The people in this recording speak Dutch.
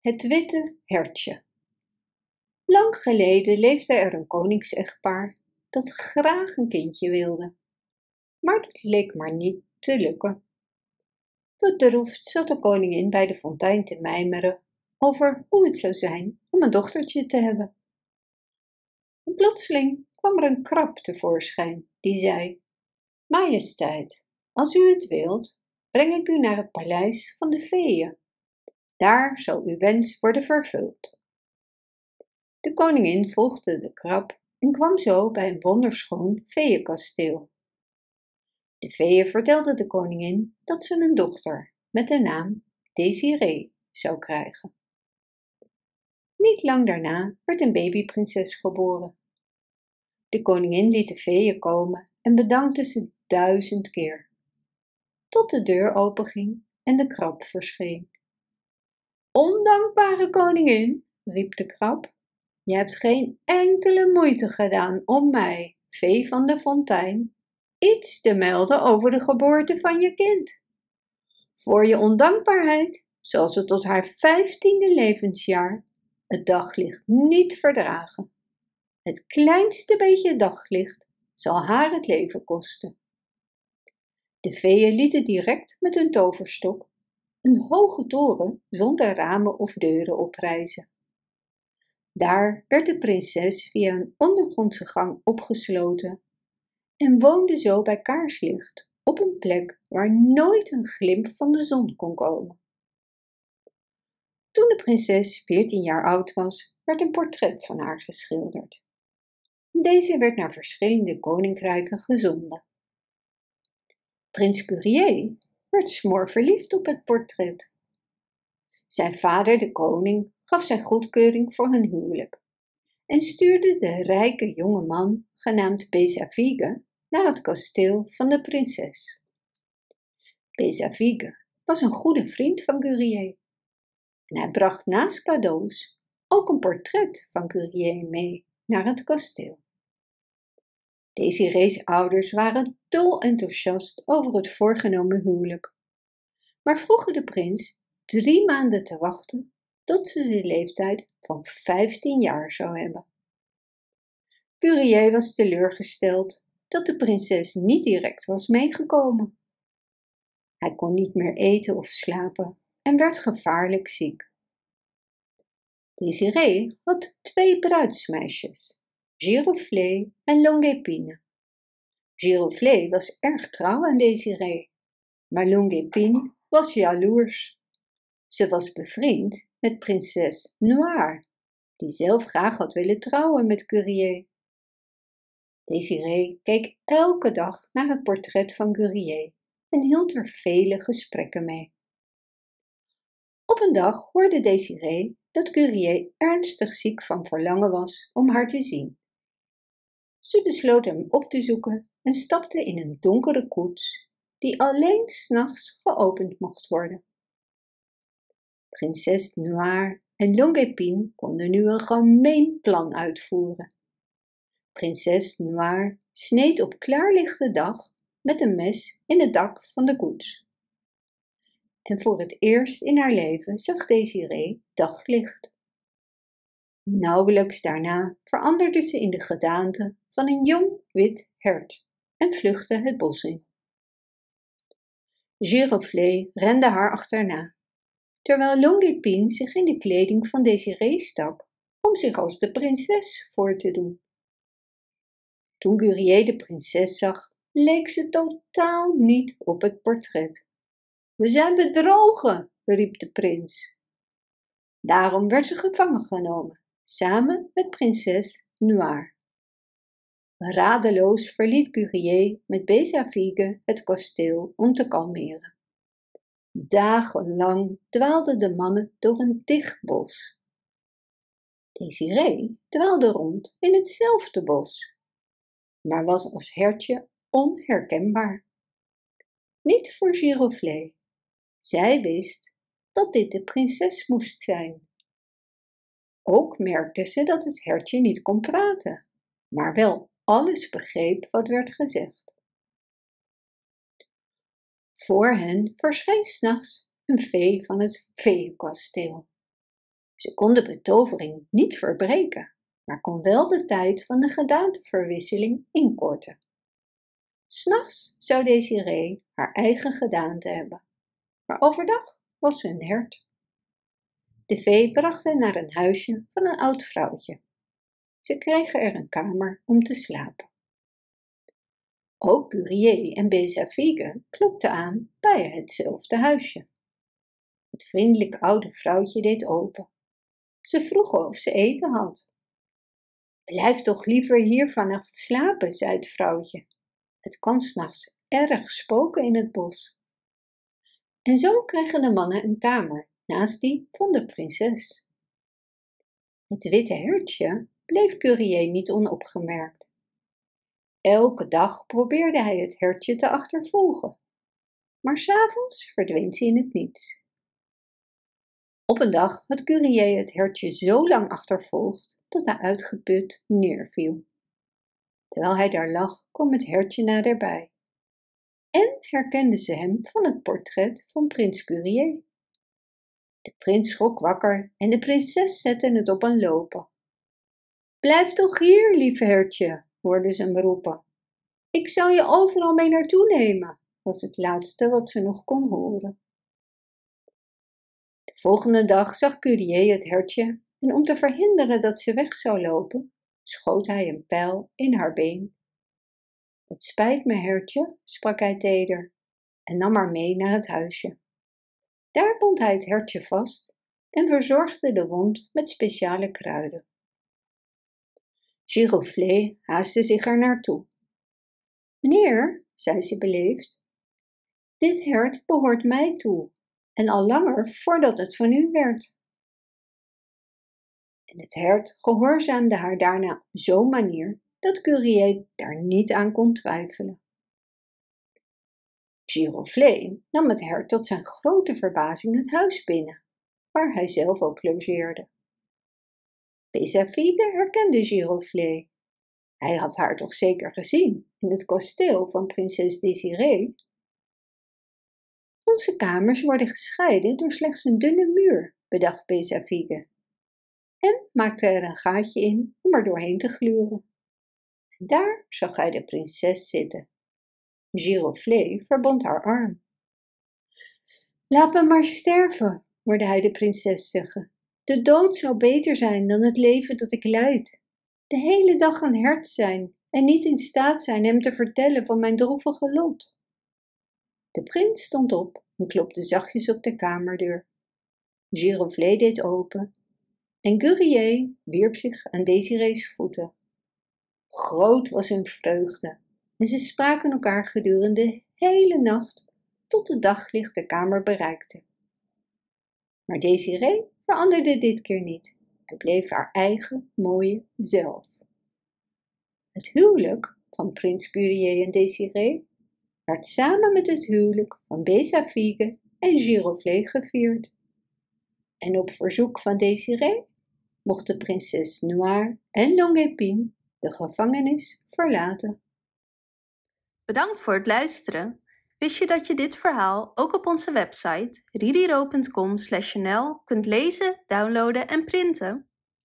Het witte hertje. Lang geleden leefde er een koningsechtpaar dat graag een kindje wilde. Maar dat leek maar niet te lukken. Bedroefd zat de koningin bij de fontein te mijmeren over hoe het zou zijn om een dochtertje te hebben. En plotseling kwam er een krab tevoorschijn die zei: Majesteit, als u het wilt, breng ik u naar het paleis van de feeën. Daar zal uw wens worden vervuld. De koningin volgde de krab en kwam zo bij een wonderschoon feeënkasteel. De feeën vertelden de koningin dat ze een dochter met de naam Desiree zou krijgen. Niet lang daarna werd een babyprinses geboren. De koningin liet de feeën komen en bedankte ze duizend keer. Tot de deur openging en de krab verscheen. Ondankbare koningin, riep de krab, je hebt geen enkele moeite gedaan om mij, vee van de fontein, iets te melden over de geboorte van je kind. Voor je ondankbaarheid zal ze tot haar vijftiende levensjaar het daglicht niet verdragen. Het kleinste beetje daglicht zal haar het leven kosten. De veeën lieten direct met hun toverstok een hoge toren zonder ramen of deuren oprijzen. Daar werd de prinses via een ondergrondse gang opgesloten en woonde zo bij kaarslicht op een plek waar nooit een glimp van de zon kon komen. Toen de prinses veertien jaar oud was, werd een portret van haar geschilderd. Deze werd naar verschillende koninkrijken gezonden. Prins Curier werd smoor verliefd op het portret. Zijn vader, de koning, gaf zijn goedkeuring voor hun huwelijk en stuurde de rijke jonge man, genaamd Bezavige, naar het kasteel van de prinses. Bezavige was een goede vriend van Curier en hij bracht naast cadeaus ook een portret van Curier mee naar het kasteel. Desiree's ouders waren dol enthousiast over het voorgenomen huwelijk, maar vroegen de prins drie maanden te wachten tot ze de leeftijd van 15 jaar zou hebben. Curier was teleurgesteld dat de prinses niet direct was meegekomen. Hij kon niet meer eten of slapen en werd gevaarlijk ziek. Desiree had twee bruidsmeisjes, Giroflée en Longuepine. Giroflée was erg trouw aan Desiree, maar Longuepine was jaloers. Ze was bevriend met prinses Noire, die zelf graag had willen trouwen met Curier. Desiree keek elke dag naar het portret van Curier en hield er vele gesprekken mee. Op een dag hoorde Desiree dat Curier ernstig ziek van verlangen was om haar te zien. Ze besloot hem op te zoeken en stapte in een donkere koets die alleen s'nachts geopend mocht worden. Prinses Noire en Longuepine konden nu een gemeen plan uitvoeren. Prinses Noire sneed op klaarlichte dag met een mes in het dak van de koets. En voor het eerst in haar leven zag Desiree daglicht. Nauwelijks daarna veranderde ze in de gedaante van een jong wit hert en vluchtte het bos in. Giroflée rende haar achterna, terwijl Longuepine zich in de kleding van Desiree stak om zich als de prinses voor te doen. Toen Gurier de prinses zag, leek ze totaal niet op het portret. We zijn bedrogen, riep de prins. Daarom werd ze gevangen genomen, samen met prinses Noire. Radeloos verliet Curier met Bezavige het kasteel om te kalmeren. Dagenlang dwaalden de mannen door een dicht bos. Desiree dwaalde rond in hetzelfde bos, maar was als hertje onherkenbaar. Niet voor Giroflée. Zij wist dat dit de prinses moest zijn. Ook merkte ze dat het hertje niet kon praten, maar wel alles begreep wat werd gezegd. Voor hen verscheen s'nachts een vee van het veeënkasteel. Ze kon de betovering niet verbreken, maar kon wel de tijd van de gedaanteverwisseling inkorten. S'nachts zou Desiree haar eigen gedaante hebben, maar overdag was ze een hert. De vee bracht hen naar een huisje van een oud vrouwtje. Ze kregen er een kamer om te slapen. Ook Curie en Bezavigue klopten aan bij hetzelfde huisje. Het vriendelijke oude vrouwtje deed open. Ze vroegen of ze eten had. Blijf toch liever hier vannacht slapen, zei het vrouwtje. Het kan s'nachts erg spoken in het bos. En zo kregen de mannen een kamer naast die van de prinses. Het witte hertje bleef Curie niet onopgemerkt. Elke dag probeerde hij het hertje te achtervolgen, maar s'avonds verdween ze in het niets. Op een dag had Curie het hertje zo lang achtervolgd dat hij uitgeput neerviel. Terwijl hij daar lag, kwam het hertje naderbij en herkende ze hem van het portret van prins Curie. De prins schrok wakker en de prinses zette het op een lopen. Blijf toch hier, lief hertje, hoorde ze hem roepen. Ik zal je overal mee naartoe nemen, was het laatste wat ze nog kon horen. De volgende dag zag Curie het hertje en om te verhinderen dat ze weg zou lopen, schoot hij een pijl in haar been. Het spijt me, hertje, sprak hij teder en nam haar mee naar het huisje. Daar bond hij het hertje vast en verzorgde de wond met speciale kruiden. Giroflée haastte zich er naartoe. Meneer, zei ze beleefd, dit hert behoort mij toe en al langer voordat het van u werd. En het hert gehoorzaamde haar daarna op zo'n manier dat Curie daar niet aan kon twijfelen. Giroflée nam het hert tot zijn grote verbazing het huis binnen, waar hij zelf ook logeerde. Bezavigue herkende Giroflée. Hij had haar toch zeker gezien in het kasteel van prinses Désirée? Onze kamers worden gescheiden door slechts een dunne muur, bedacht Bezavigue, en maakte er een gaatje in om er doorheen te gluren. En daar zag hij de prinses zitten. Giroflée verbond haar arm. Laat me maar sterven, hoorde hij de prinses zeggen. De dood zou beter zijn dan het leven dat ik leid. De hele dag een hert zijn en niet in staat zijn hem te vertellen van mijn droevige lot. De prins stond op en klopte zachtjes op de kamerdeur. Giroflée deed open en Gurier wierp zich aan Desiree's voeten. Groot was hun vreugde en ze spraken elkaar gedurende de hele nacht tot de daglicht de kamer bereikte. Maar Desiree veranderde dit keer niet en bleef haar eigen mooie zelf. Het huwelijk van prins Curie en Desiree werd samen met het huwelijk van Bezavigue en Giroflée gevierd. En op verzoek van Desiree mochten prinses Noire en Longuepine de gevangenis verlaten. Bedankt voor het luisteren. Wist je dat je dit verhaal ook op onze website ririro.com/nl kunt lezen, downloaden en printen?